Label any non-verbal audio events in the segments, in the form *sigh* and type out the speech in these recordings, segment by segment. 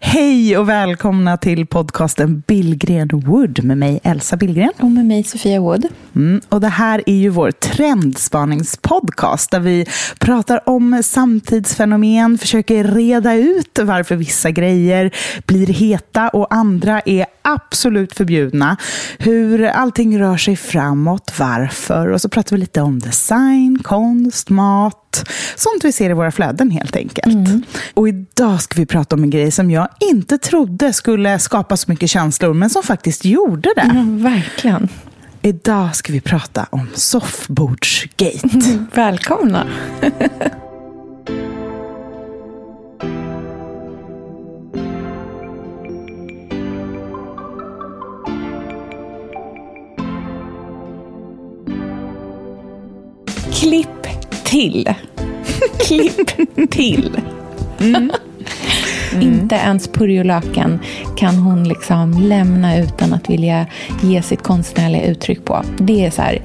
Hej och välkomna till podcasten Billgren Wood med mig Elsa Billgren. Och med mig Sofia Wood. Mm, och det här är ju vår trendspaningspodcast där vi pratar om samtidsfenomen, försöker reda ut varför vissa grejer blir heta och andra är absolut förbjudna. Hur allting rör sig framåt, varför och så pratar vi lite om design, konst, mat, sånt vi ser i våra flöden helt enkelt. Mm. Och idag ska vi prata om en grej som jag inte trodde skulle skapa så mycket känslor, men som faktiskt gjorde det. Ja, verkligen. Idag ska vi prata om soffbordsgate. *laughs* Välkomna. Klipp till. *laughs* Klipp till. Inte ens purjolöken kan hon liksom lämna utan att vilja ge sitt konstnärliga uttryck på. Det är så här,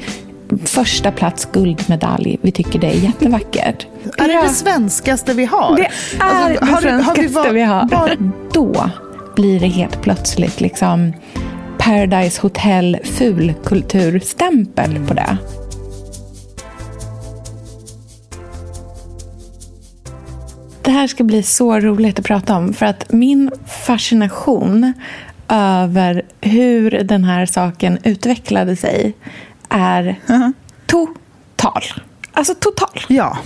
första plats guldmedalj. Vi tycker det är jättevackert. Är det det svenskaste vi har? Det är Alltså, det har vi svenskaste va- vi har. bara- *laughs* Då blir det helt plötsligt liksom Paradise Hotel fulkulturstämpel på det. Här ska bli så roligt att prata om för att min fascination över hur den här saken utvecklade sig är total. Alltså total. Ja.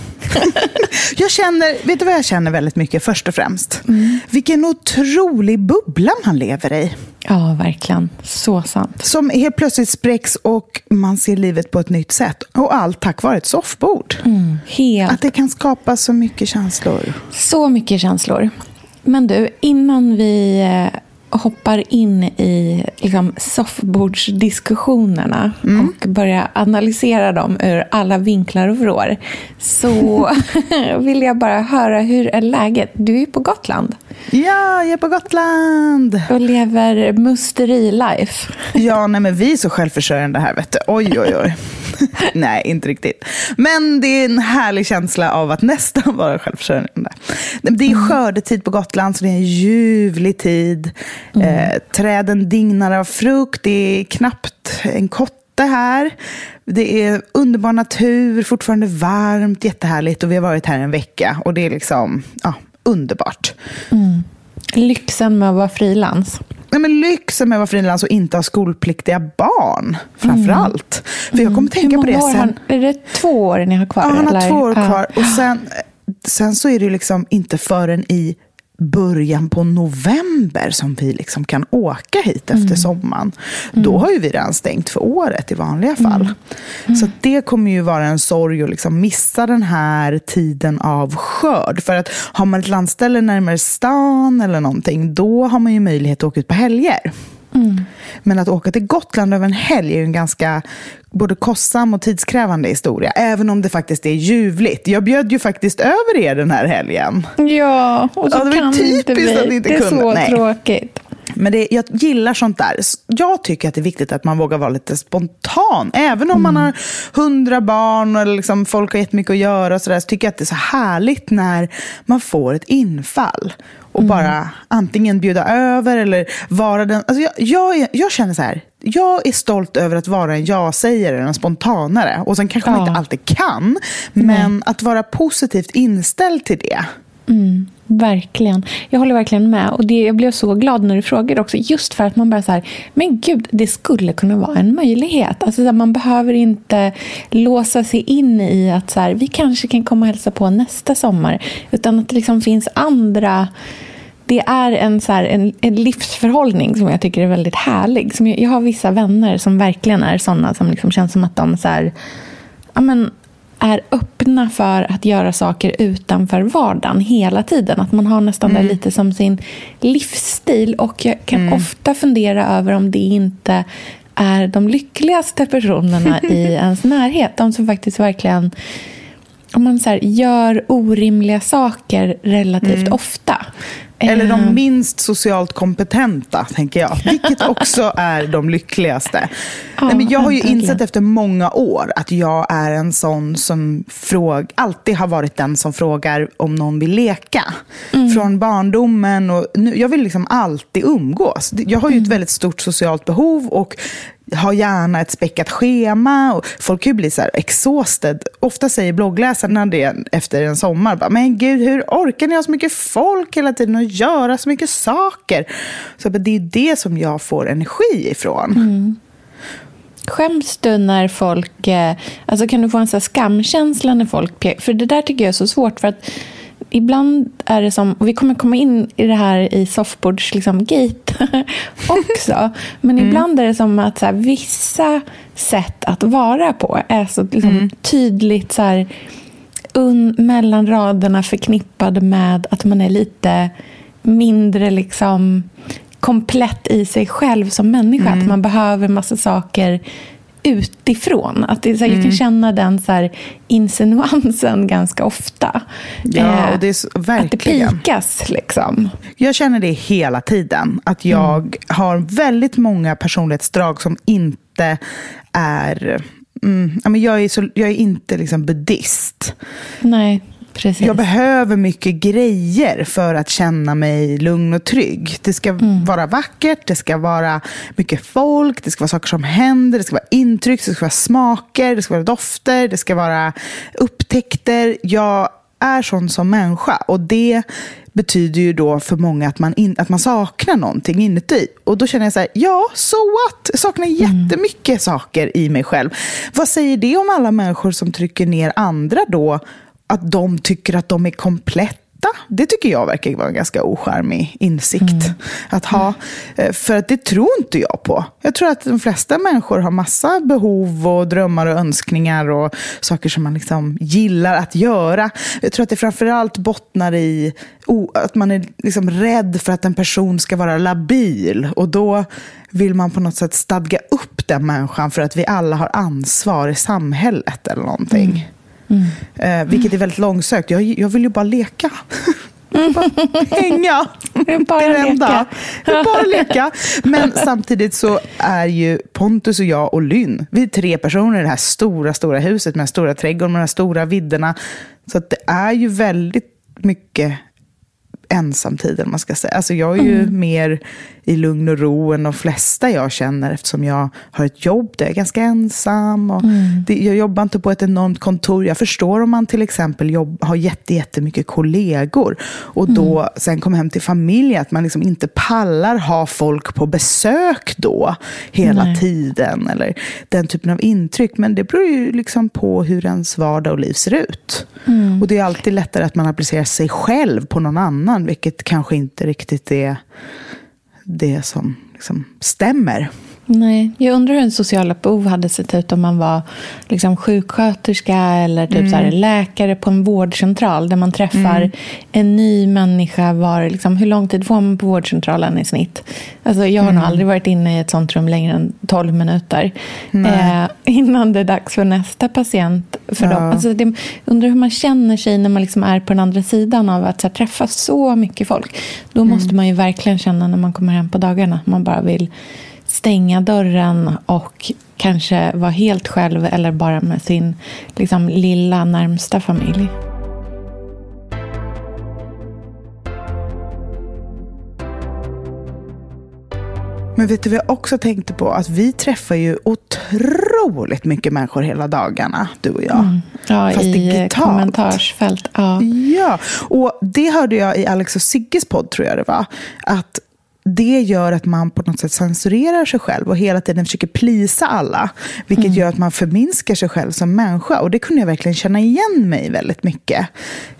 *laughs* jag känner, vet du vad jag känner väldigt mycket först och främst? Mm. Vilken otrolig bubbla man lever i. Ja, verkligen. Så sant. Som helt plötsligt spräcks och man ser livet på ett nytt sätt. Och allt tack vare ett soffbord. Helt Att det kan skapa så mycket känslor. Så mycket känslor. Men du, innan vi eh, hoppar in i liksom, soffbordsdiskussionerna och börjar analysera dem ur alla vinklar och vrår så *laughs* vill jag bara höra hur är läget? Du är ju på Gotland Ja, jag är på Gotland! och lever musteri-life. *laughs* Ja, nej men vi är så självförsörjande här, vet du. Oj, oj, oj. *laughs* nej, inte riktigt. Men det är en härlig känsla av att nästan vara självförsörjande. Det är skördetid på Gotland, så det är en ljuvlig tid. Eh, träden dignar av frukt, det är knappt en kotte här. Det är underbar natur, fortfarande varmt, jättehärligt. Och vi har varit här en vecka och det är liksom ja, underbart. Lyxen med att vara frilans. Nej, men lyxen med att vara frilans och inte ha skolpliktiga barn, framför allt. För jag kommer tänka Hur på det sen. har- Är det två år ni har kvar? Ja, han har eller? två år kvar. Och sen, sen så är det liksom inte förrän i början på november som vi liksom kan åka hit efter sommaren. Då har ju vi redan stängt för året i vanliga fall. Så att det kommer ju vara en sorg att liksom missa den här tiden av skörd. För att har man ett landställe närmare stan eller någonting, då har man ju möjlighet att åka ut på helger. Men att åka till Gotland över en helg är ju en ganska både kostsam och tidskrävande historia. Även om det faktiskt är ljuvligt. Jag bjöd ju faktiskt över er den här helgen. Ja, och så Ja, det kan typiskt inte vi. att inte det är kunde. så Nej. tråkigt. Men det, jag gillar sånt där. Jag tycker att det är viktigt att man vågar vara lite spontan. Även om man har hundra barn och liksom folk har jättemycket att göra och så, där, så tycker jag att det är så härligt när man får ett infall. Och bara antingen bjuda över eller vara den... Alltså jag, jag, jag känner så här, jag är stolt över att vara en ja-sägare, en spontanare. Och sen kanske man Ja. inte alltid kan, men att vara positivt inställd till det. Verkligen. Jag håller verkligen med. Och det, jag blev så glad när du frågade också. Just för att man bara så här, men gud, det skulle kunna vara en möjlighet. Alltså, så här, man behöver inte låsa sig in i att så här, vi kanske kan komma och hälsa på nästa sommar. Utan att det liksom finns andra... Det är en, så här, en, en livsförhållning som jag tycker är väldigt härlig. Som jag, jag har vissa vänner som verkligen är sådana som liksom känns som att de så här, ja, men, är öppna för att göra saker utanför vardagen hela tiden. Att man har nästan mm. det lite som sin livsstil. Och jag kan mm. ofta fundera över om det inte är de lyckligaste personerna *laughs* i ens närhet. De som faktiskt verkligen om man så här, gör orimliga saker relativt mm. ofta. Eller de eh. minst socialt kompetenta, tänker jag. Vilket *laughs* också är de lyckligaste. Ja, Nej, men jag har ju insett efter många år att jag är en sån som fråg, alltid har varit den som frågar om någon vill leka. Mm. Från barndomen. Och nu, jag vill liksom alltid umgås. Jag har ju mm. ett väldigt stort socialt behov och har gärna ett späckat schema. Och folk kan ju bli så här exhausted. Ofta säger bloggläsarna det efter en sommar. Bara, Men gud, hur orkar ni ha så mycket folk hela tiden och göra så mycket saker? Så det är det som jag får energi ifrån. Mm. Skäms du när folk... Eh, alltså kan du få en så skamkänsla när folk pekar? För det där tycker jag är så svårt. för att ibland är det som, och vi kommer komma in i det här i softboards liksom, gate *laughs* också, men mm. ibland är det som att så här, vissa sätt att vara på är så liksom, mm. tydligt så här, un, mellan raderna förknippade med att man är lite mindre liksom, komplett i sig själv som människa. Mm. Att man behöver massa saker utifrån. Att det, så här, mm. Jag kan mm. känna den så här, insinuansen *laughs* ganska ofta. Ja, och det är verkligen. Att det pikas liksom. Jag känner det hela tiden. Att jag mm. har väldigt många personlighetsdrag som inte är... Mm, jag, är så, jag är inte liksom buddhist. Nej. Precis. Jag behöver mycket grejer för att känna mig lugn och trygg. Det ska mm. vara vackert, det ska vara mycket folk, det ska vara saker som händer, det ska vara intryck, det ska vara smaker, det ska vara dofter, det ska vara upptäckter. Jag är sån som människa och det betyder ju då för många att man, in, att man saknar någonting inuti. Och då känner jag så här, ja, so what? Jag saknar mm. jättemycket mm. saker i mig själv. Vad säger det om alla människor som trycker ner andra då att de tycker att de är kompletta. Det tycker jag verkar vara en ganska ocharmig insikt mm. att ha. Eh, för att det tror inte jag på. Jag tror att de flesta människor har massa behov och drömmar och önskningar och saker som man liksom gillar att göra. Jag tror att det framförallt bottnar i att man är liksom rädd för att en person ska vara labil. Och då vill man på något sätt stadga upp den människan för att vi alla har ansvar i samhället eller någonting. Mm. Mm. Eh, vilket är väldigt långsökt. Jag, jag vill ju bara leka. *laughs* bara hänga. Bara det leka. bara leka. Men samtidigt så är ju Pontus och jag och Lynn, vi är tre personer i det här stora, stora huset med den stora trädgården med de här stora vidderna. Så det är ju väldigt mycket ensamtid, man ska säga. Alltså jag är ju mm. mer i lugn och ro än de flesta jag känner eftersom jag har ett jobb där jag är ganska ensam. Och mm. det, jag jobbar inte på ett enormt kontor. Jag förstår om man till exempel jobb, har jätte, jättemycket kollegor och då mm. sen kommer hem till familjen, att man liksom inte pallar ha folk på besök då hela Nej. tiden. Eller den typen av intryck. Men det beror ju liksom på hur ens vardag och liv ser ut. Mm. Och det är alltid lättare att man applicerar sig själv på någon annan, vilket kanske inte riktigt är det som liksom stämmer. Nej, jag undrar hur en sociala behov hade sett ut om man var liksom sjuksköterska eller typ mm. så här, mm. läkare på en vårdcentral där man träffar mm. en ny människa. Var, liksom, hur lång tid får man på vårdcentralen i snitt? Alltså, jag har mm. nog aldrig varit inne i ett sånt rum längre än 12 minuter eh, innan det är dags för nästa patient. För ja. dem. Alltså, det, undrar hur man känner sig när man liksom är på den andra sidan av att så här, träffa så mycket folk. Då måste mm. man ju verkligen känna när man kommer hem på dagarna. Man bara vill stänga dörren och kanske vara helt själv eller bara med sin liksom, lilla närmsta familj. Men vet du vad jag också tänkte på? Att vi träffar ju otroligt mycket människor hela dagarna, du och jag. Mm. Ja, Fast i digitalt. kommentarsfält. Ja. ja, och det hörde jag i Alex och Sigges podd, tror jag det var. Att det gör att man på något sätt censurerar sig själv och hela tiden försöker plisa alla. Vilket mm. gör att man förminskar sig själv som människa. Och det kunde jag verkligen känna igen mig väldigt mycket.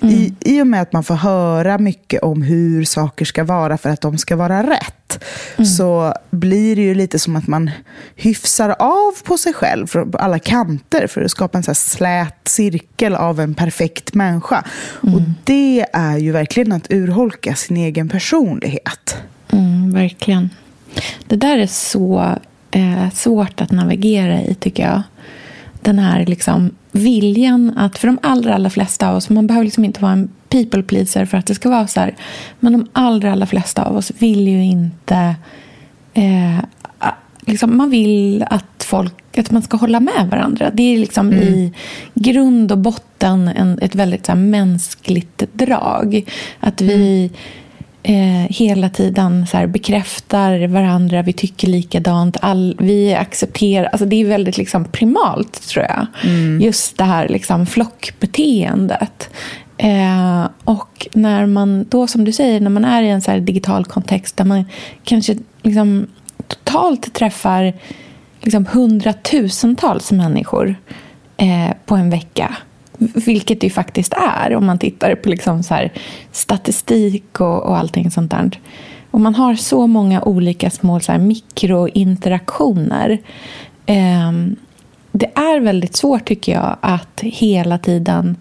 Mm. I, I och med att man får höra mycket om hur saker ska vara för att de ska vara rätt. Mm. Så blir det ju lite som att man hyfsar av på sig själv från alla kanter för att skapa en så slät cirkel av en perfekt människa. Och mm. det är ju verkligen att urholka sin egen personlighet. Mm, verkligen. Det där är så eh, svårt att navigera i, tycker jag. Den här liksom, viljan att, för de allra, allra flesta av oss, man behöver liksom inte vara en people pleaser för att det ska vara så här, men de allra, allra flesta av oss vill ju inte eh, liksom, man vill att, folk, att man ska hålla med varandra. Det är liksom mm. i grund och botten en, ett väldigt så här, mänskligt drag. Att vi mm eh, hela tiden så här, bekräftar varandra, vi tycker likadant, all, vi accepterar... Alltså det är väldigt liksom primalt, tror jag. Mm. Just det här liksom, flockbeteendet. Eh, och när man då, som du säger, när man är i en så digital kontext där man kanske liksom totalt träffar liksom hundratusentals människor eh, på en vecka vilket det ju faktiskt är om man tittar på liksom så statistik och, och allting sånt där. Och man har så många olika små så här mikrointeraktioner. Eh, det är väldigt svårt tycker jag att hela tiden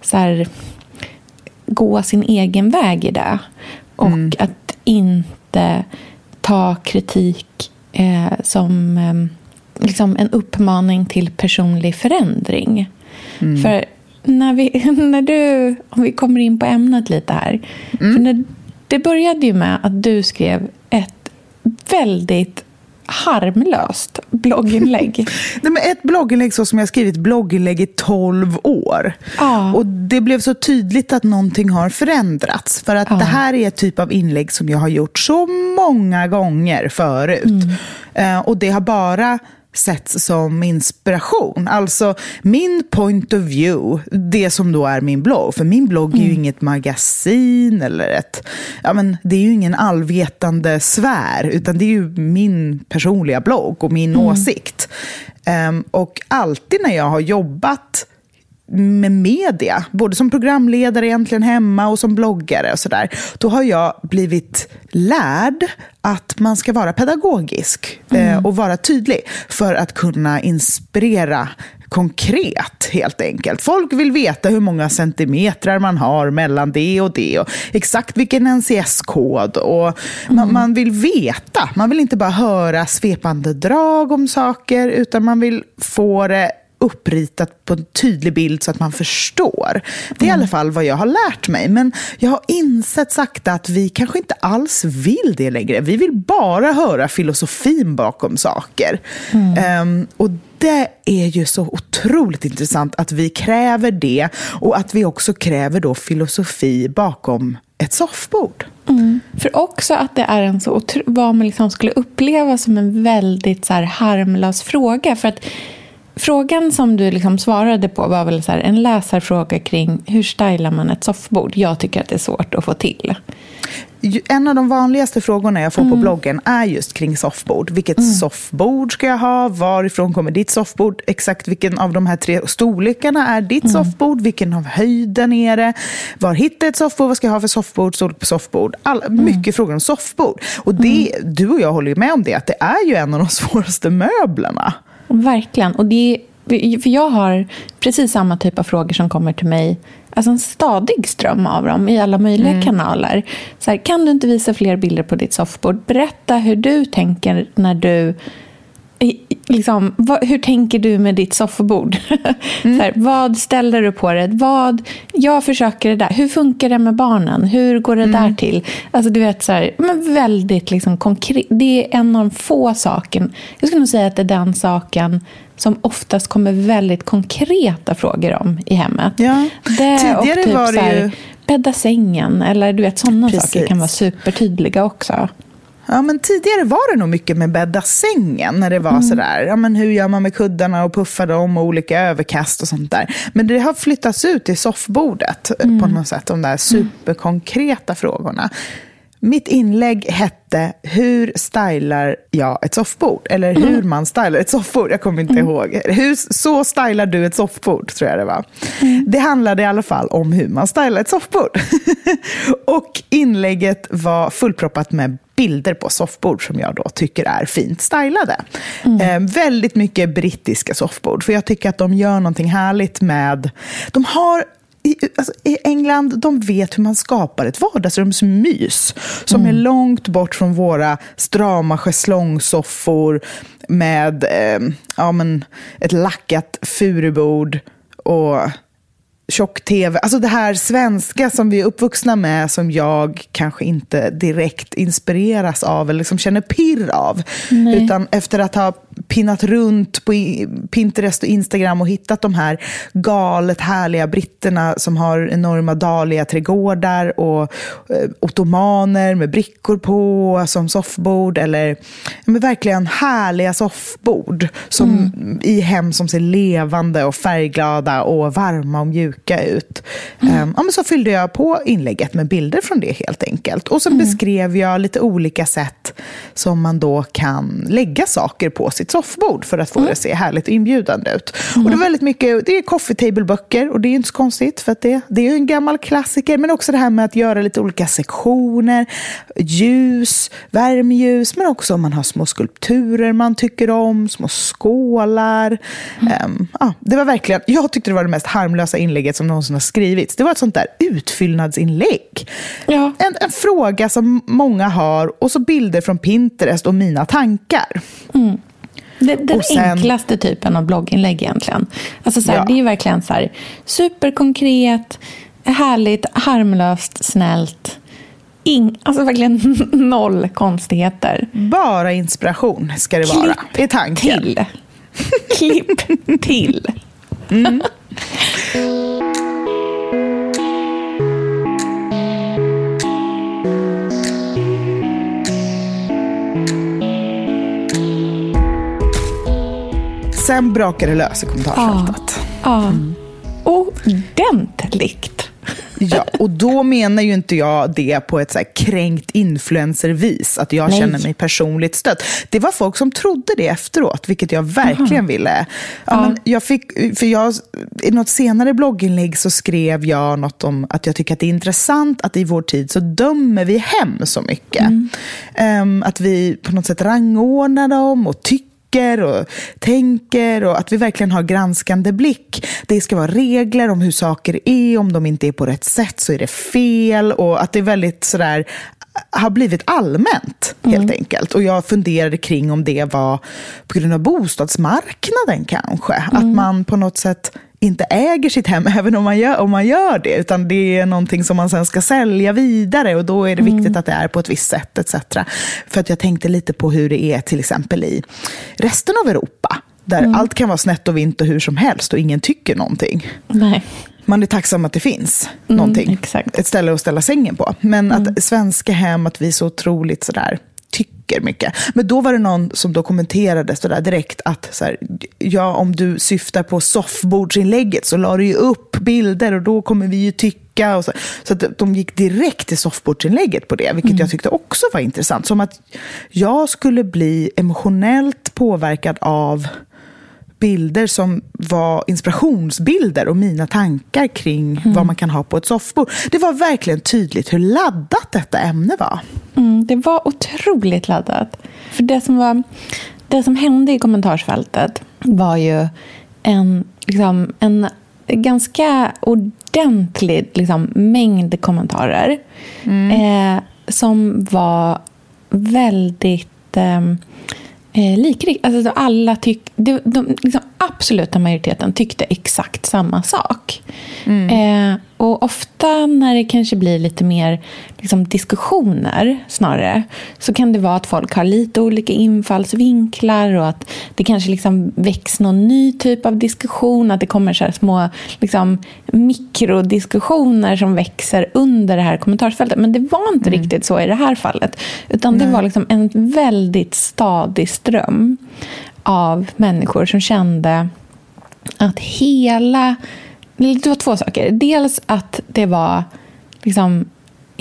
så här, gå sin egen väg i det. Och mm. att inte ta kritik eh, som eh, liksom en uppmaning till personlig förändring. Mm. För när, vi, *laughs* när du, om vi kommer in på ämnet lite här. Mm. För när, det började ju med att du skrev ett väldigt harmlöst blogginlägg. *laughs* Nej, men ett blogginlägg så som jag skrivit blogginlägg i 12 år. Ja. Och Det blev så tydligt att någonting har förändrats. För att ja. det här är ett typ av inlägg som jag har gjort så många gånger förut. Mm. Uh, och det har bara setts som inspiration. Alltså min point of view, det som då är min blogg. För min blogg är ju mm. inget magasin eller ett... Ja, men det är ju ingen allvetande sfär, utan det är ju min personliga blogg och min mm. åsikt. Um, och alltid när jag har jobbat med media, både som programledare egentligen hemma och som bloggare och sådär, då har jag blivit lärd att man ska vara pedagogisk eh, mm. och vara tydlig för att kunna inspirera konkret helt enkelt. Folk vill veta hur många centimeter man har mellan det och det och exakt vilken NCS-kod. Och mm. man, man, vill veta. Man vill inte bara höra svepande drag om saker utan man vill få det uppritat på en tydlig bild så att man förstår. Det är mm. i alla fall vad jag har lärt mig. Men jag har insett sakta att vi kanske inte alls vill det längre. Vi vill bara höra filosofin bakom saker. Mm. Um, och det är ju så otroligt intressant att vi kräver det och att vi också kräver då filosofi bakom ett soffbord. Mm. För också att det är en så vad man liksom skulle uppleva som en väldigt så harmlös fråga. För att Frågan som du liksom svarade på var väl så här, en läsarfråga kring hur stylar man ett soffbord? Jag tycker att det är svårt att få till. En av de vanligaste frågorna jag får mm. på bloggen är just kring soffbord. Vilket mm. soffbord ska jag ha? Varifrån kommer ditt soffbord? Exakt vilken av de här tre storlekarna är ditt mm. soffbord? Vilken av höjden är det? Var hittar jag ett soffbord? Vad ska jag ha för soffbord? Storlek på soffbord? All, mm. Mycket frågor om soffbord. Och det, mm. du och jag håller med om det, att det är ju en av de *laughs* svåraste möblerna. Verkligen. Och det för jag har precis samma typ av frågor som kommer till mig. Alltså en stadig ström av dem i alla möjliga mm. kanaler. Så här, kan du inte visa fler bilder på ditt soffbord? Berätta hur du tänker när du liksom, vad, hur tänker du med ditt soffbord? *laughs* Mm. här, vad ställer du på det? Vad, jag försöker det där. Hur funkar det med barnen? Hur går det mm. där till? Alltså, du vet, så här, men väldigt liksom, konkret. Det är en av de få sakerna. Jag skulle nog säga att det är den saken som oftast kommer väldigt konkreta frågor om i hemmet. Ja. Det Tidigare typ, var det ju... bädda sängen eller du vet, sådana saker kan vara supertydliga också. Ja, men tidigare var det nog mycket med bädda sängen. När det var mm. sådär, ja, men hur gör man med kuddarna och puffar dem och olika överkast och sånt där. Men det har flyttats ut till soffbordet mm. på något sätt. De där superkonkreta mm. frågorna. Mitt inlägg hette Hur stylar jag ett soffbord? Eller hur mm. man stylar ett soffbord. Jag kommer inte mm. ihåg. Hur, så stylar du ett soffbord, tror jag det var. Mm. Det handlade i alla fall om hur man stylar ett soffbord. *laughs* och inlägget var fullproppat med bilder på soffbord som jag då tycker är fint stylade. Mm. Eh, väldigt mycket brittiska soffbord, för jag tycker att de gör någonting härligt med... De har i, alltså, I England de vet hur man skapar ett vardagsrumsmys som mm. är långt bort från våra strama schäslongssoffor med eh, ja, men ett lackat furubord och tjock-tv. Alltså det här svenska som vi är uppvuxna med som jag kanske inte direkt inspireras av eller liksom känner pirr av. Nej. Utan efter att ha pinnat runt på Pinterest och Instagram och hittat de här galet härliga britterna som har enorma dahlia-trädgårdar och eh, ottomaner med brickor på som soffbord eller men verkligen härliga soffbord som, mm. i hem som ser levande och färgglada och varma och mjuka ut. Mm. Um, ja, men så fyllde jag på inlägget med bilder från det helt enkelt. Och så mm. beskrev jag lite olika sätt som man då kan lägga saker på sitt soffbord för att få mm. det att se härligt och inbjudande ut. Mm. Och det är väldigt mycket, det är coffee table-böcker och det är inte så konstigt för att det, det är en gammal klassiker. Men också det här med att göra lite olika sektioner, ljus, värmeljus, men också om man har små skulpturer man tycker om, små skålar. Mm. Um, ja, det var verkligen, jag tyckte det var det mest harmlösa inlägget som någonsin har skrivits. Det var ett sånt där utfyllnadsinlägg. Ja. En, en fråga som många har och så bilder från Pinterest och mina tankar. Mm. Det, den sen, enklaste typen av blogginlägg egentligen. Alltså så här, ja. Det är verkligen så här, superkonkret, härligt, harmlöst, snällt. In, alltså verkligen *laughs* noll konstigheter. Bara inspiration ska det Klipp vara. Är tanken. till. Klipp till. Mm. *laughs* sen brakade det lös i kommentarsfältet. Ja. Mm. Ordentligt. Ja, och då menar ju inte jag det på ett så kränkt influencervis, att jag Nej. känner mig personligt stött. Det var folk som trodde det efteråt, vilket jag verkligen Aha. ville. Ja, ja. Men jag fick, för jag, I något senare blogginlägg så skrev jag något om att jag tycker att det är intressant att i vår tid så dömer vi hem så mycket. Mm. Um, att vi på något sätt rangordnar dem och tycker och tänker och att vi verkligen har granskande blick. Det ska vara regler om hur saker är, om de inte är på rätt sätt så är det fel och att det är väldigt sådär har blivit allmänt, helt mm. enkelt. Och jag funderade kring om det var på grund av bostadsmarknaden kanske. Mm. Att man på något sätt inte äger sitt hem, *laughs* även om man, gör, om man gör det, utan det är någonting som man sen ska sälja vidare och då är det mm. viktigt att det är på ett visst sätt etc. För att jag tänkte lite på hur det är till exempel i resten av Europa, där mm. allt kan vara snett och vint och hur som helst och ingen tycker någonting. Nej. Man är tacksam att det finns mm, någonting, ett ställe att ställa sängen på. Men att mm. svenska hem, att vi är så otroligt sådär tycker mycket. Men då var det någon som då kommenterade så där direkt att så här, ja, om du syftar på soffbordsinlägget så la du ju upp bilder och då kommer vi ju tycka. Och så så att de gick direkt till soffbordsinlägget på det, vilket mm. jag tyckte också var intressant. Som att jag skulle bli emotionellt påverkad av bilder som var inspirationsbilder och mina tankar kring mm. vad man kan ha på ett soffbord. Det var verkligen tydligt hur laddat detta ämne var. Mm, det var otroligt laddat. För det som, var, det som hände i kommentarsfältet var ju en, liksom, en ganska ordentlig liksom, mängd kommentarer mm. eh, som var väldigt eh, eh, likrikt. Alltså, alla tyck, de, de liksom, absoluta majoriteten tyckte exakt samma sak. Mm. Eh, och ofta när det kanske blir lite mer liksom, diskussioner snarare så kan det vara att folk har lite olika infallsvinklar och att det kanske liksom väcks någon ny typ av diskussion. Att det kommer så små liksom, mikrodiskussioner som växer under det här kommentarsfältet. Men det var inte mm. riktigt så i det här fallet. Utan det var liksom en väldigt stadig ström av människor som kände att hela det var två saker. Dels att det var liksom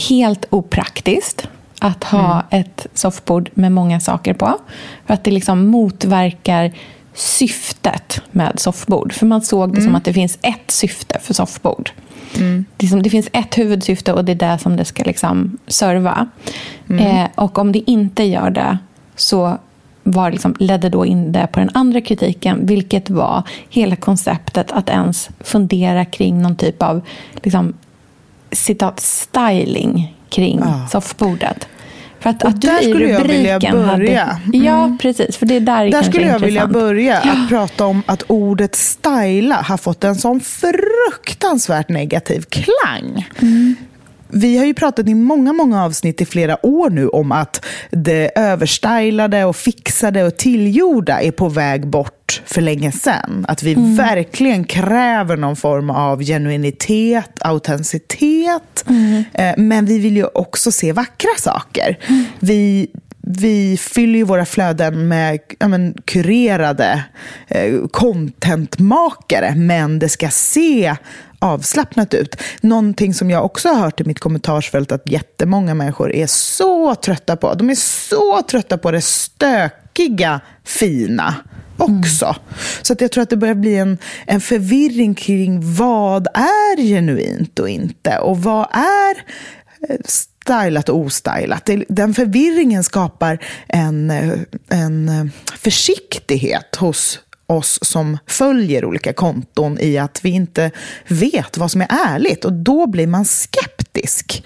helt opraktiskt att ha ett soffbord med många saker på. För att det liksom motverkar syftet med soffbord. För man såg det som att det finns ett syfte för soffbord. Det, som, det finns ett huvudsyfte och det är det som det ska liksom serva. Eh, och om det inte gör det så var liksom, ledde då in det på den andra kritiken, vilket var hela konceptet att ens fundera kring någon typ av liksom, citat, styling kring Ja. soffbordet. För att, Och att du där skulle jag vilja börja. Hade, ja, precis. För det är där Där skulle jag vilja intressant. börja att prata om att ordet styla har fått en sån fruktansvärt negativ klang. Vi har ju pratat i många, många avsnitt i flera år nu om att det överstylade och fixade och tillgjorda är på väg bort för länge sedan. Att vi verkligen kräver någon form av genuinitet, autenticitet. Eh, Men vi vill ju också se vackra saker. Vi, vi fyller ju våra flöden med ja, men, kurerade eh, contentmakare, men det ska se avslappnat ut. Någonting som jag också har hört i mitt kommentarsfält att jättemånga människor är så trötta på. De är så trötta på det stökiga, fina också. Så att jag tror att det börjar bli en, en förvirring kring vad är genuint och inte. Och vad är eh, stylat och ostylat. Den förvirringen skapar en, eh, en eh, försiktighet hos oss som följer olika konton i att vi inte vet vad som är ärligt. Och då blir man skeptisk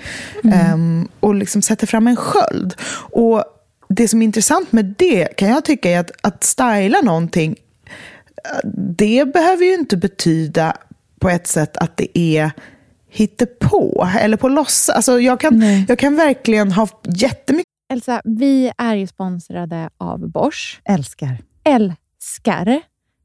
ehm, och liksom sätter fram en sköld. Och det som är intressant med det kan jag tycka är att, att styla någonting det behöver ju inte betyda på ett sätt att det är hittepå eller på låtsas. Alltså jag, kan, jag kan verkligen ha jättemycket Elsa, vi är ju sponsrade av Bosch. älskar. älskar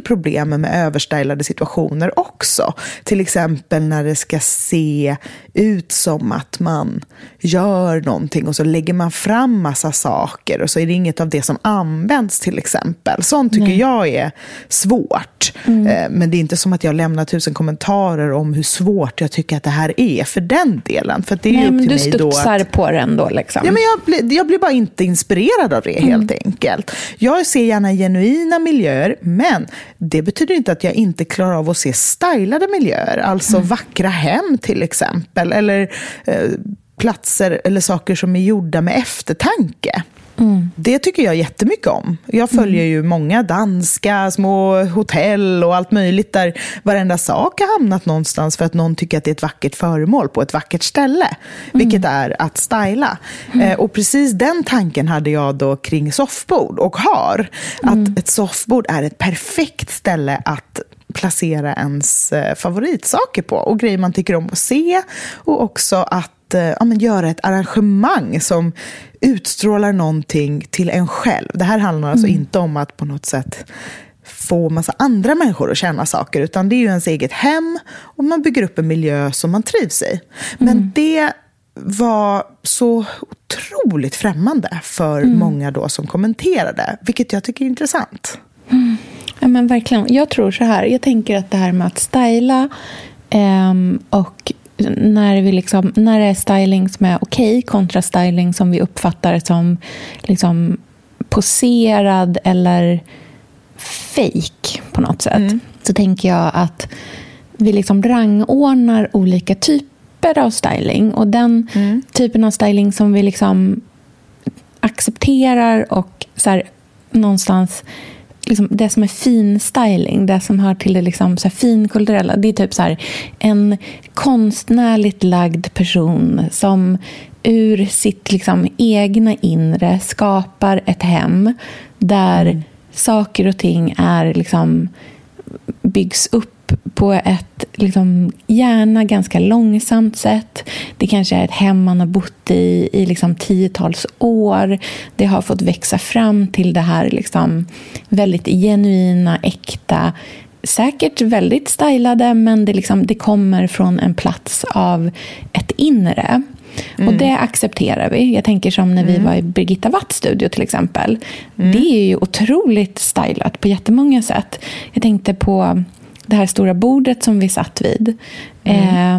Mycket problem med överstylade situationer också. Till exempel när det ska se ut som att man gör någonting och så lägger man fram massa saker och så är det inget av det som används till exempel. Sånt tycker jag är svårt. Eh, Men det är inte som att jag lämnar tusen kommentarer om hur svårt jag tycker att det här är för den delen. För det är Nej, upp men till du mig då att... på den då liksom. Ja, men jag, blir, jag blir bara inte inspirerad av det helt enkelt. Jag ser gärna genuina miljöer, men det betyder inte att jag inte klarar av att se stylade miljöer. Alltså vackra hem till exempel, eller eh, platser eller saker som är gjorda med eftertanke. Det tycker jag jättemycket om. Jag följer ju många danska små hotell och allt möjligt där varenda sak har hamnat någonstans för att någon tycker att det är ett vackert föremål på ett vackert ställe. Vilket är att styla. Eh, och precis den tanken hade jag då kring soffbord och har. Att ett soffbord är ett perfekt ställe att placera ens eh, favoritsaker på och grejer man tycker om att se och också att eh, ja, men göra ett arrangemang som utstrålar någonting till en själv. Det här handlar alltså inte om att på något sätt få massa andra människor att känna saker, utan det är ju ens eget hem och man bygger upp en miljö som man trivs i. Men det var så otroligt främmande för många då som kommenterade, vilket jag tycker är intressant. Ja, men verkligen. Jag tror så här. Jag tänker att det här med att styla ehm, och när, vi liksom, när det är styling som är okej kontra styling som vi uppfattar som liksom poserad eller fake på något sätt. Så tänker jag att vi liksom rangordnar olika typer av styling. Och den mm. typen av styling som vi liksom accepterar och så här, någonstans liksom, det som är fin styling, det som hör till det liksom, så här, finkulturella, det är typ så här, en konstnärligt lagd person som ur sitt liksom, egna inre skapar ett hem där mm. saker och ting är liksom, byggs upp på ett liksom, gärna ganska långsamt sätt. Det kanske är ett hem man har bott i i liksom, tiotals år. Det har fått växa fram till det här liksom, väldigt genuina, äkta säkert väldigt stylade, men det, liksom, det kommer från en plats av ett inre. Mm. Och det accepterar vi. Jag tänker som när vi mm. var i Birgitta Watts studio till exempel. Mm. Det är ju otroligt stylat på jättemånga sätt. Jag tänkte på det här stora bordet som vi satt vid. Eh,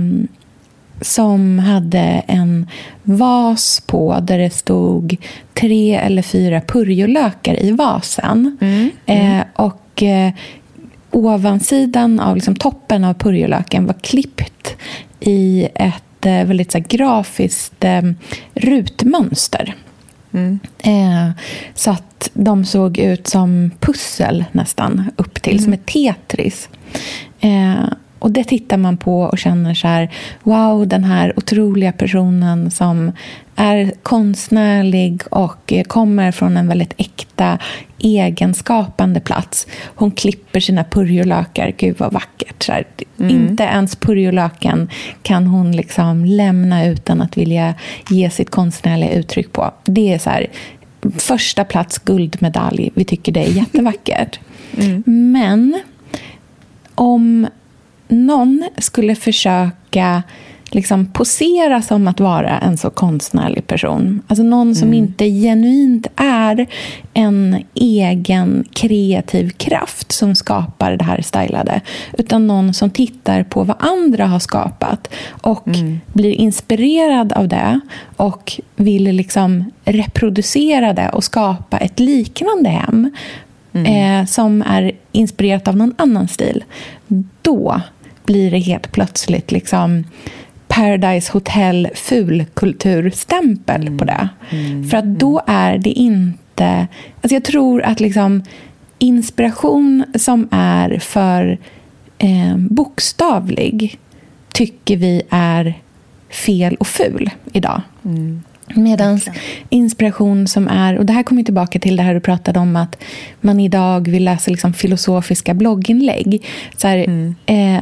som hade en vas på där det stod tre eller fyra purjolökar i vasen. Mm. Mm. Eh, och eh, ovansidan av liksom, toppen av purjolöken var klippt i ett eh, väldigt så här, grafiskt eh, rutmönster. Mm. Eh, så att de såg ut som pussel nästan upp till, mm. som ett Tetris. Eh, och det tittar man på och känner så här, wow, den här otroliga personen som är konstnärlig och kommer från en väldigt äkta, egenskapande plats. Hon klipper sina purjolökar, gud vad vackert. Så mm. Inte ens purjolöken kan hon liksom lämna utan att vilja ge sitt konstnärliga uttryck på. Det är så här, första plats guldmedalj, vi tycker det är jättevackert. *laughs* Mm. Men om någon skulle försöka liksom posera som att vara en så konstnärlig person. Alltså någon som mm. inte genuint är en egen kreativ kraft som skapar det här stylade. Utan någon som tittar på vad andra har skapat och mm. blir inspirerad av det och vill liksom reproducera det och skapa ett liknande hem mm. eh, som är inspirerat av någon annan stil. Då blir det helt plötsligt liksom Paradise Hotel fulkulturstämpel mm. på det. Mm. För att då är det inte... Alltså jag tror att liksom inspiration som är för eh, bokstavlig tycker vi är fel och ful idag. Mm. Medan inspiration som är, och det här kommer tillbaka till det här du pratade om att man idag vill läsa liksom filosofiska blogginlägg. Så här, mm. eh,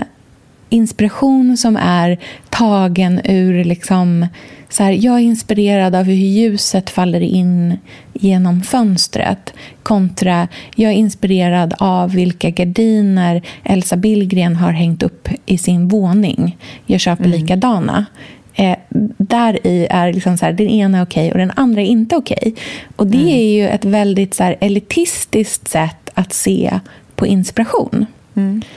inspiration som är tagen ur... Liksom, så här, jag är inspirerad av hur ljuset faller in genom fönstret kontra jag är inspirerad av vilka gardiner Elsa Billgren har hängt upp i sin våning. Jag köper mm. likadana. Eh, där i är liksom så här, den ena är okej okay och den andra är inte okej. Okay. Och det mm. är ju ett väldigt så här, elitistiskt sätt att se på inspiration.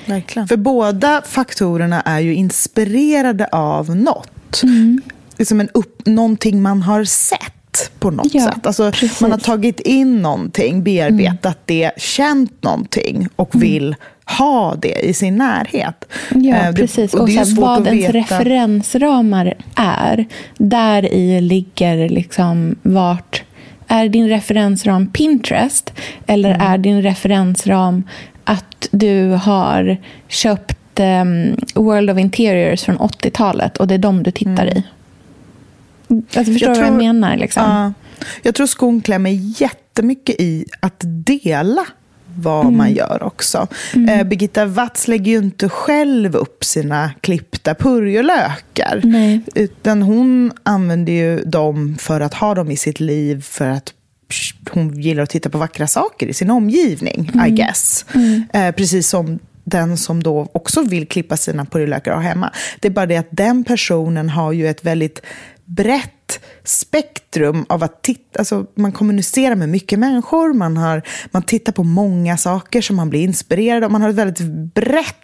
Mm, För båda faktorerna är ju inspirerade av något. Mm. Liksom en upp, någonting man har sett på något ja, sätt. Alltså, man har tagit in någonting, bearbetat mm. det, känt någonting och mm. vill ha det i sin närhet. Ja, eh, precis. och, och så vad ens referensramar är. Där i ligger liksom vart... Är din referensram Pinterest eller mm. är din referensram att du har köpt um, World of Interiors från 80-talet och det är de du tittar mm. i? Alltså, förstår du vad jag menar? Liksom? Uh, jag tror skon klämmer jättemycket i att dela vad mm. man gör också. Mm. Eh, Birgitta Watz lägger ju inte själv upp sina klippta purjolökar. Nej. Utan hon använder ju dem för att ha dem i sitt liv, för att hon gillar att titta på vackra saker i sin omgivning, mm. I guess. Mm. Eh, precis som den som då också vill klippa sina purjolökar hemma. Det är bara det att den personen har ju ett väldigt brett spektrum av att titta, alltså man kommunicerar med mycket människor, man, har, man tittar på många saker som man blir inspirerad av, man har ett väldigt brett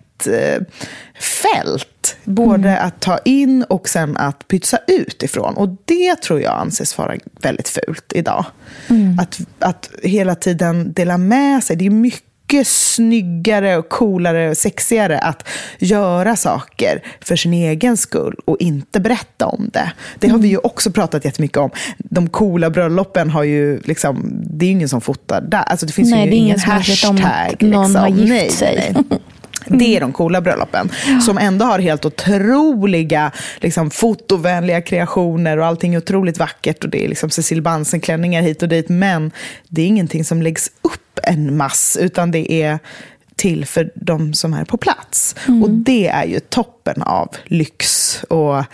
fält, både mm. att ta in och sen att pytsa ut ifrån. Och det tror jag anses vara väldigt fult idag. Mm. Att, att hela tiden dela med sig, det är mycket mycket snyggare, och coolare och sexigare att göra saker för sin egen skull och inte berätta om det. Det har vi ju också pratat jättemycket om. De coola bröllopen har ju liksom, det är ju ingen som fotar där. Alltså det finns Nej, ju det ingen ingen hashtag. att någon liksom. har gift nej, sig. *laughs* Nej. Det är de coola bröllopen. Som ändå har helt otroliga liksom, fotovänliga kreationer och allting är otroligt vackert. Och det är liksom Cecil Bansen-klänningar hit och dit. Men det är ingenting som läggs upp en mass, utan det är till för de som är på plats. Mm. Och det är ju toppen av lyx och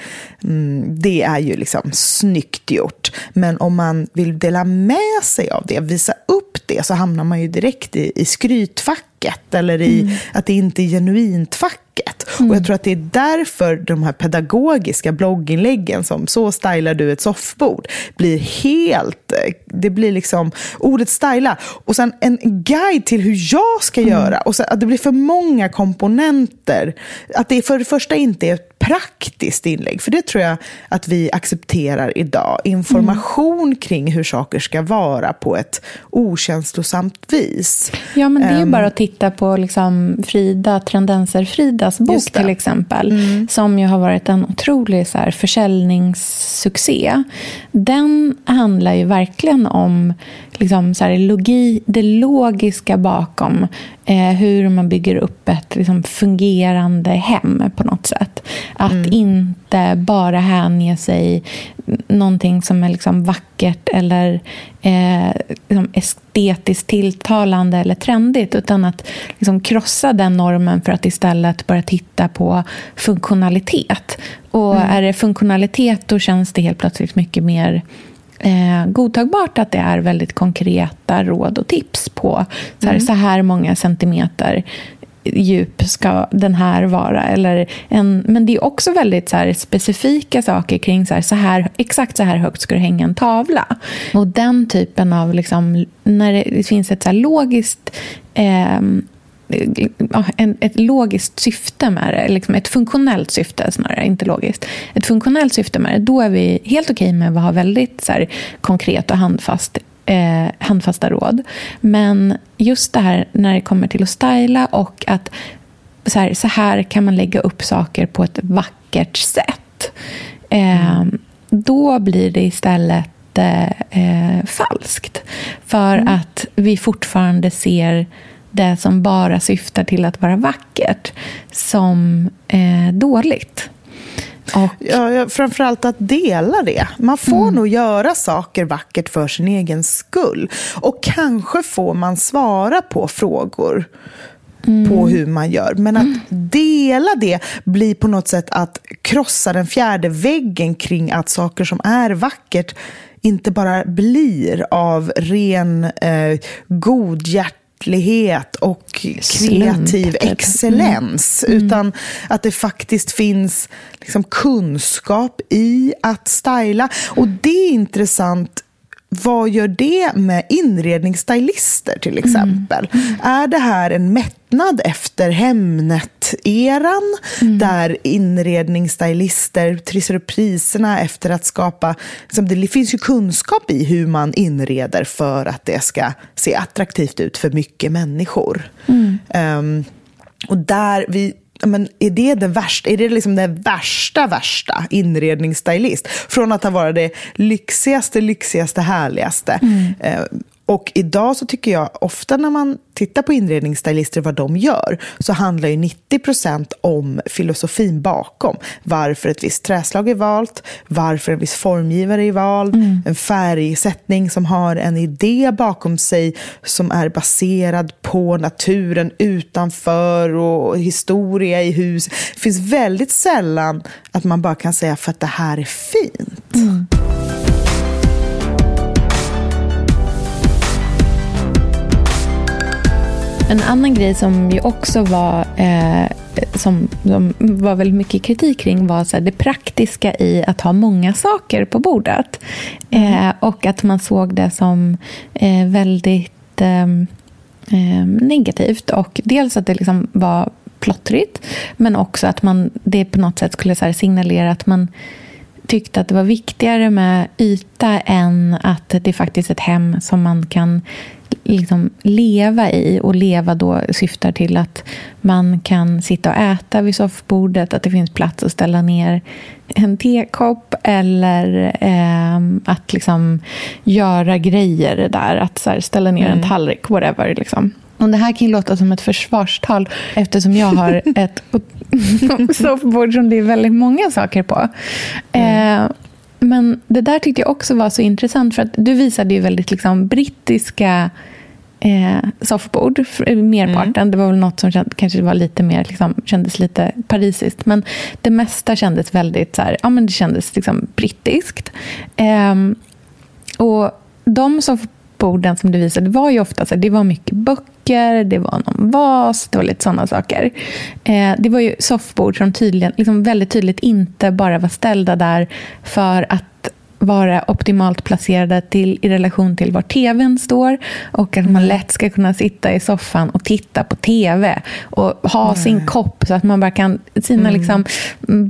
mm, det är ju liksom snyggt gjort. Men om man vill dela med sig av det, visa upp det, så hamnar man ju direkt i, i skrytfacket eller i Mm. att det inte är genuint facket. Och jag tror att det är därför de här pedagogiska blogginläggen som så stylar du ett soffbord blir helt, eh, det blir liksom ordet styla och sen en guide till hur jag ska göra och sen att det blir för många komponenter. Att det för det första inte är ett praktiskt inlägg, för det tror jag att vi accepterar idag. Information kring hur saker ska vara på ett okänslosamt vis. Ja, men det är Ehm. bara att titta på liksom Frida, Trendenser-Fridas bok till exempel. Som ju har varit en otrolig så här, försäljningssuccé. Den handlar ju verkligen om liksom, så här, logi, det logiska bakom eh, hur man bygger upp ett liksom, fungerande hem på något sätt. Att inte bara hänge sig någonting som är liksom vackert eller eh, liksom estetiskt tilltalande eller trendigt utan att liksom krossa den normen för att istället börja titta på funktionalitet. Och är det funktionalitet då känns det helt plötsligt mycket mer eh, godtagbart att det är väldigt konkreta råd och tips på så här, så här många centimeter djup ska den här vara. Eller en, men det är också väldigt så här, specifika saker kring så här, så här, exakt så här högt ska du hänga en tavla. Och den typen av, liksom, när det finns ett så logiskt eh, en, ett logiskt syfte med det, liksom ett funktionellt syfte snarare, inte logiskt. Ett funktionellt syfte med det, då är vi helt okej med att ha väldigt så här, konkret och handfast eh, handfasta råd. Men just det här när det kommer till att styla och att så här, så här kan man lägga upp saker på ett vackert sätt. Eh, Då blir det istället eh, falskt. För att vi fortfarande ser det som bara syftar till att vara vackert som eh, dåligt. Och, Ja, ja, framförallt att dela det. Man får nog göra saker vackert för sin egen skull. Och kanske får man svara på frågor på hur man gör. Men att dela det blir på något sätt att krossa den fjärde väggen kring att saker som är vackert inte bara blir av ren eh, godhjärtlighet och kreativ Slump, excellens. Utan att det faktiskt finns liksom kunskap i att styla. Och det är intressant vad gör det med inredningsstylister till exempel? Är det här en mättnad efter Hemnet-eran där inredningsstylister trissar upp priserna efter att skapa... Liksom, det finns ju kunskap i hur man inreder för att det ska se attraktivt ut för mycket människor. Ehm, och där vi men är det det värsta, är det liksom det värsta, värsta inredningsstylist? Från att ha varit det lyxigaste, lyxigaste, härligaste. Eh, och idag så tycker jag ofta när man tittar på inredningsstylister vad de gör så handlar ju 90% om filosofin bakom. Varför ett visst träslag är valt, varför en viss formgivare är vald, en färgsättning som har en idé bakom sig som är baserad på naturen utanför och historia i hus. Det finns väldigt sällan att man bara kan säga för att det här är fint. En annan grej som ju också var, eh, som, som var väldigt mycket kritik kring var så här, det praktiska i att ha många saker på bordet. Eh, och att man såg det som eh, väldigt eh, eh, negativt. Och dels att det liksom var plottrigt, men också att man, det på något sätt skulle så signalera att man tyckte att det var viktigare med yta än att det är faktiskt ett hem som man kan liksom leva i. Och leva då syftar till att man kan sitta och äta vid soffbordet, att det finns plats att ställa ner en tekopp eller eh, att liksom göra grejer där. Att så här, ställa ner mm. en tallrik, whatever. Liksom. Och det här kan låta som ett försvarstal eftersom jag har *laughs* ett *laughs* soffbord som det är väldigt många saker på. Mm. Eh, men det där tyckte jag också var så intressant för att du visade ju väldigt liksom, brittiska eh, soffbord, merparten. Mm. Det var väl något som känd, kanske var lite mer, liksom, kändes lite parisiskt. Men det mesta kändes väldigt så här, ja, men det kändes liksom brittiskt. Eh, och de soffborden som du visade var ju ofta så här, det var mycket böcker, det var någon vas, det var lite sådana saker. Eh, det var ju soffbord som tydligen, liksom väldigt tydligt inte bara var ställda där för att vara optimalt placerade till, i relation till var tvn står och att man mm. lätt ska kunna sitta i soffan och titta på tv och ha Nej. sin kopp så att man bara kan, sina mm. liksom,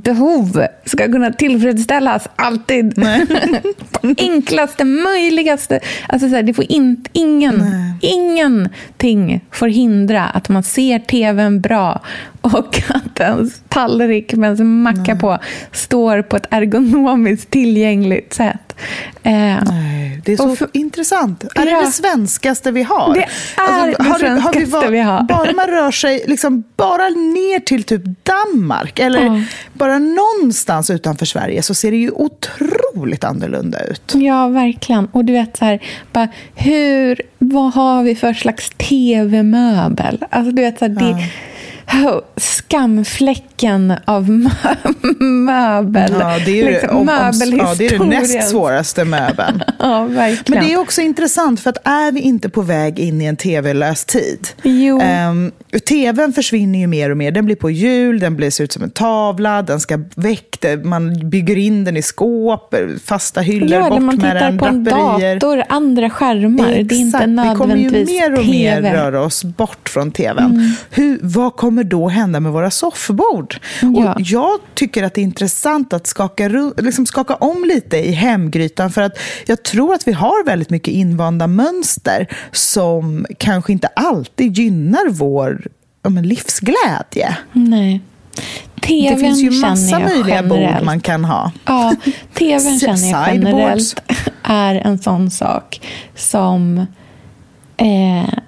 behov ska kunna tillfredsställas alltid. *laughs* på enklaste, möjligaste... Alltså så här, det får in, ingen, ingenting får hindra att man ser tvn bra och att ens tallrik med ens macka på står på ett ergonomiskt tillgängligt sätt. Eh, Nej, det är så för, intressant. Är ja, det det svenskaste vi har? Det är alltså, det har, svenskaste har vi, var, vi, har. Bara man rör sig liksom, bara ner till typ Danmark eller ja. bara någonstans utanför Sverige så ser det ju otroligt annorlunda ut. Ja, verkligen. Och du vet så här, bara, hur, vad har vi för slags tv-möbel? Alltså, du vet, så här, det, ja Oh, skamfläck skamfläcken av *laughs* möbel. Ja, det är, liksom, om, om, ja, det är den näst svåraste möbeln. *laughs* ja, verkligen. Men det är också intressant, för att är vi inte på väg in i en tv-lös tid? Jo. Um, tvn försvinner ju mer och mer. Den blir på hjul, den blir, ser ut som en tavla, den ska väck, man bygger in den i skåp, fasta hyllor, ja, bort man med den, på en dator, andra skärmar. Exakt. Det är inte nödvändigtvis Vi kommer ju mer och TV. mer röra oss bort från tvn. Mm. Hur, vad kommer då hända med våra soffbord? Ja. Och jag tycker att det är intressant att skaka, liksom skaka om lite i hemgrytan för att jag tror att vi har väldigt mycket invanda mönster som kanske inte alltid gynnar vår ja, livsglädje. Nej. TVn det finns ju massa möjliga generellt. bord man kan ha. Ja, tvn *laughs* känner jag generellt är en sån sak som eh,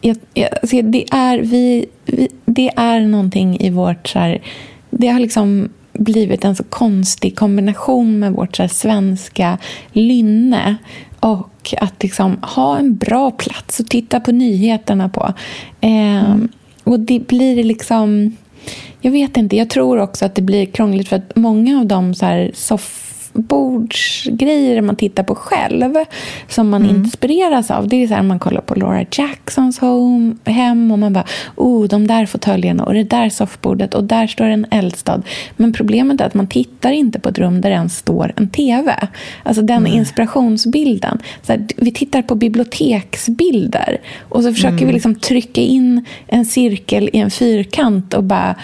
jag, jag, alltså det, är, vi, vi, det är någonting i vårt... Så här, det har liksom blivit en så konstig kombination med vårt så svenska lynne och att liksom ha en bra plats att titta på nyheterna på. Eh, mm. Och det blir liksom... Jag vet inte, jag tror också att det blir krångligt för att många av de så här soff bordsgrejer man tittar på själv som man mm. inspireras av. Det är så här, man kollar på Laura Jacksons home, hem och man bara oh, de där fåtöljerna och det där soffbordet och där står en eldstad. Men problemet är att man tittar inte på ett rum där det ens står en tv. Alltså den mm. inspirationsbilden. Så här, vi tittar på biblioteksbilder och så försöker mm. vi liksom trycka in en cirkel i en fyrkant och bara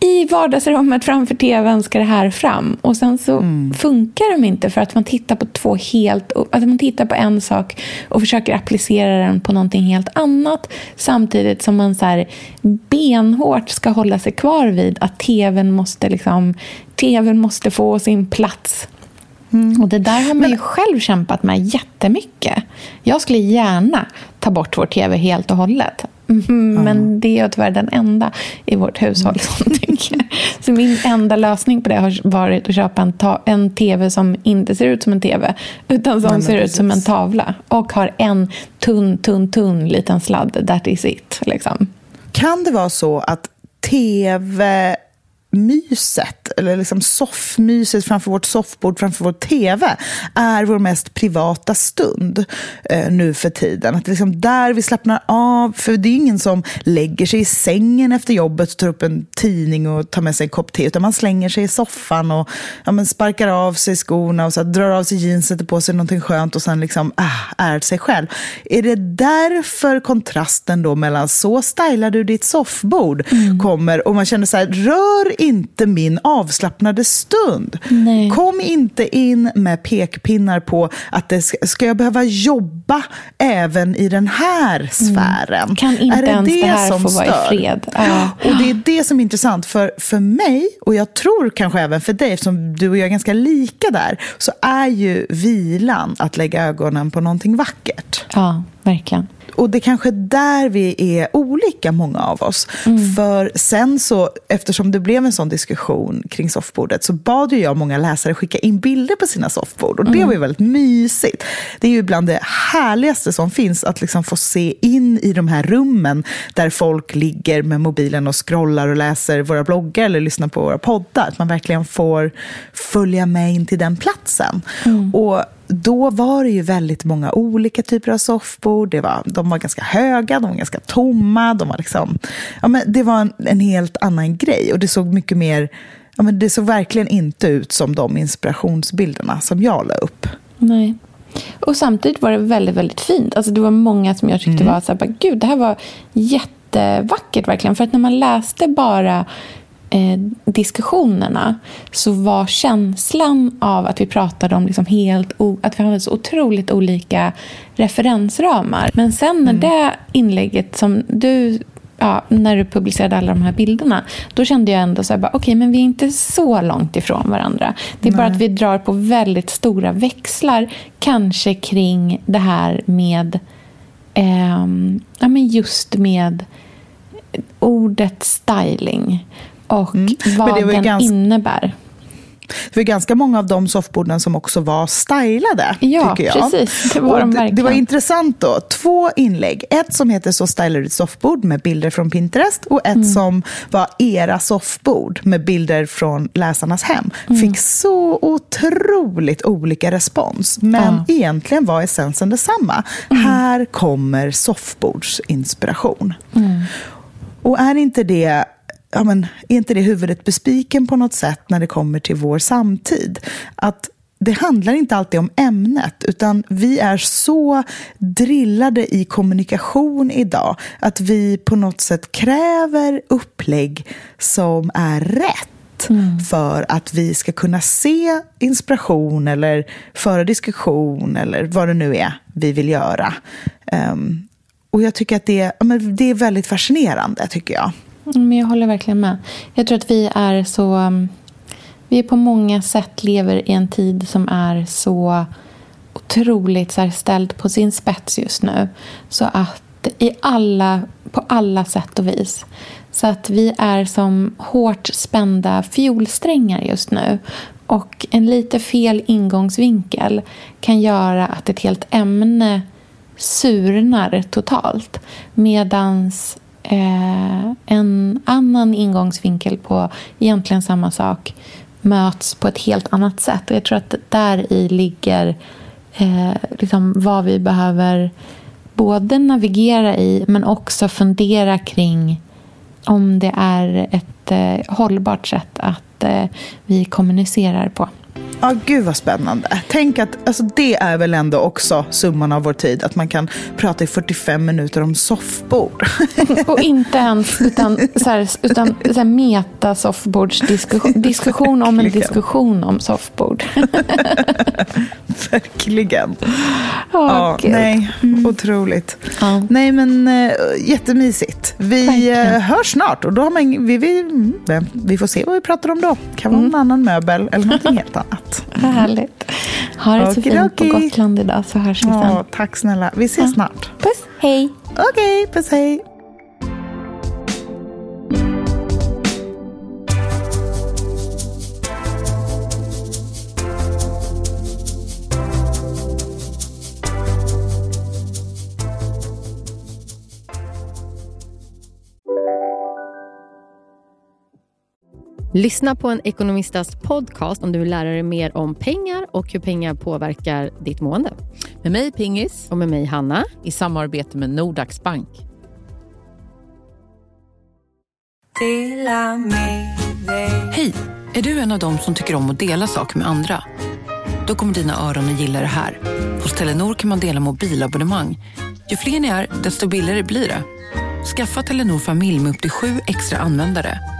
i vardagsrummet framför tvn ska det här fram. Och sen så mm. funkar de inte för att man tittar på två helt... Alltså man tittar på en sak och försöker applicera den på någonting helt annat samtidigt som man så här benhårt ska hålla sig kvar vid att tvn måste, liksom, tvn måste få sin plats. Mm. Och det där har man Men... ju själv kämpat med jättemycket. Jag skulle gärna ta bort vår tv helt och hållet. Mm, men det är jag tyvärr den enda i vårt hushåll som tycker. Så min enda lösning på det har varit att köpa en, en tv som inte ser ut som en tv utan som Nej, ser precis. ut som en tavla och har en tunn, tunn, tunn liten sladd. That is it. Liksom. Kan det vara så att tv myset, eller liksom soffmyset framför vårt soffbord, framför vår tv, är vår mest privata stund eh, nu för tiden. Att liksom där vi slappnar av, för det är ingen som lägger sig i sängen efter jobbet och tar upp en tidning och tar med sig en kopp te, utan man slänger sig i soffan och ja, men sparkar av sig skorna och så drar av sig jeans, sätter på sig någonting skönt och sen liksom ah, är sig själv. Är det därför kontrasten då mellan så stylar du ditt soffbord mm. kommer och man känner så här, rör inte min avslappnade stund. Nej. Kom inte in med pekpinnar på att det ska, ska jag behöva jobba även i den här sfären. Mm. Kan inte är det ens det, det här som få vara i stör? fred? Ja. Och det är det som är intressant. För, för mig, och jag tror kanske även för dig, eftersom du och jag är ganska lika där, så är ju vilan att lägga ögonen på någonting vackert. Ja, verkligen. Och det kanske är där vi är olika, många av oss. Mm. För sen så, eftersom det blev en sån diskussion kring soffbordet, så bad ju jag många läsare skicka in bilder på sina soffbord. Och det Mm. var ju väldigt mysigt. Det är ju bland det härligaste som finns, att liksom få se in i de här rummen där folk ligger med mobilen och scrollar och läser våra bloggar eller lyssnar på våra poddar. Att man verkligen får följa med in till den platsen. Mm. Och då var det ju väldigt många olika typer av soffbord. Det var, de var ganska höga, de var ganska tomma. De var liksom, ja, men det var en, en helt annan grej. Och det såg mycket mer... Ja, men det såg verkligen inte ut som de inspirationsbilderna som jag la upp. Nej. Och samtidigt var det väldigt, väldigt fint. Alltså det var många som jag tyckte var så här, bara, gud, det här var jättevackert verkligen. För att när man läste bara eh, diskussionerna så var känslan av att vi pratade om liksom helt att vi hade så otroligt olika referensramar. Men sen när det inlägget som du Ja, när du publicerade alla de här bilderna, då kände jag ändå så här, okej, men vi är inte så långt ifrån varandra. Det är bara att vi drar på väldigt stora växlar, kanske kring det här med, ehm, ja, men just med ordet styling och Men vad den ganska- innebär. Det var ganska många av de soffborden som också var stylade. Ja, tycker jag. precis. Det var de det, det var intressant då. Två inlägg. Ett som heter Så stylar du ett soffbord med bilder från Pinterest och Mm. ett som var era soffbord med bilder från läsarnas hem. Mm. Fick så otroligt olika respons. Men Ja. egentligen var essensen detsamma. Mm. Här kommer soffbordsinspiration. Mm. Och är inte det ja, men, är inte det huvudet bespiken på något sätt när det kommer till vår samtid? Att det handlar inte alltid om ämnet, utan vi är så drillade i kommunikation idag att vi på något sätt kräver upplägg som är rätt för att vi ska kunna se inspiration eller föra diskussion eller vad det nu är vi vill göra. Ehm, och jag tycker att det, ja, men det är väldigt fascinerande, tycker jag. Mm, men jag håller verkligen med. Jag tror att vi är så... Um, vi är på många sätt lever i en tid som är så otroligt så här, ställd på sin spets just nu. Så att i alla, på alla sätt och vis. Så att vi är som hårt spända fiolsträngar just nu. Och en lite fel ingångsvinkel kan göra att ett helt ämne surnar totalt. Medans eh, en annan ingångsvinkel på egentligen samma sak möts på ett helt annat sätt. Och jag tror att där i ligger eh, liksom vad vi behöver både navigera i men också fundera kring om det är ett eh, hållbart sätt att eh, vi kommunicerar på. Ja, gud vad spännande. Tänk att alltså, det är väl ändå också summan av vår tid. Att man kan prata i 45 minuter om soffbord. *laughs* Och inte ens utan, så här, utan så här meta soffbordsdiskussion *laughs* diskussion om en Verkligen. diskussion om soffbord. *laughs* Verkligen. Ja, Gud. nej, otroligt. Ja. Nej, men äh, jättemysigt. Vi Verkligen. äh, hörs snart och då har man, vi, vi, mm, vi får se vad vi pratar om då. kan vara en annan möbel eller någonting helt annat. Vad härligt. Ha det så fint på. Gotland idag så hörs vi sen. Ja, tack snälla. Vi ses snart. Puss, hej! Okej, puss hej. Lyssna på en ekonomistas podcast om du vill lära dig mer om pengar och hur pengar påverkar ditt mående. Med mig Pingis Och med mig Hanna. i samarbete med Nordax Bank. Hej! Är du en av dem som tycker om att dela saker med andra? Då kommer dina öron att gilla det här. Hos Telenor kan man dela mobilabonnemang. Ju fler ni är, desto billigare blir det. Skaffa Telenor familj med upp till sju extra användare.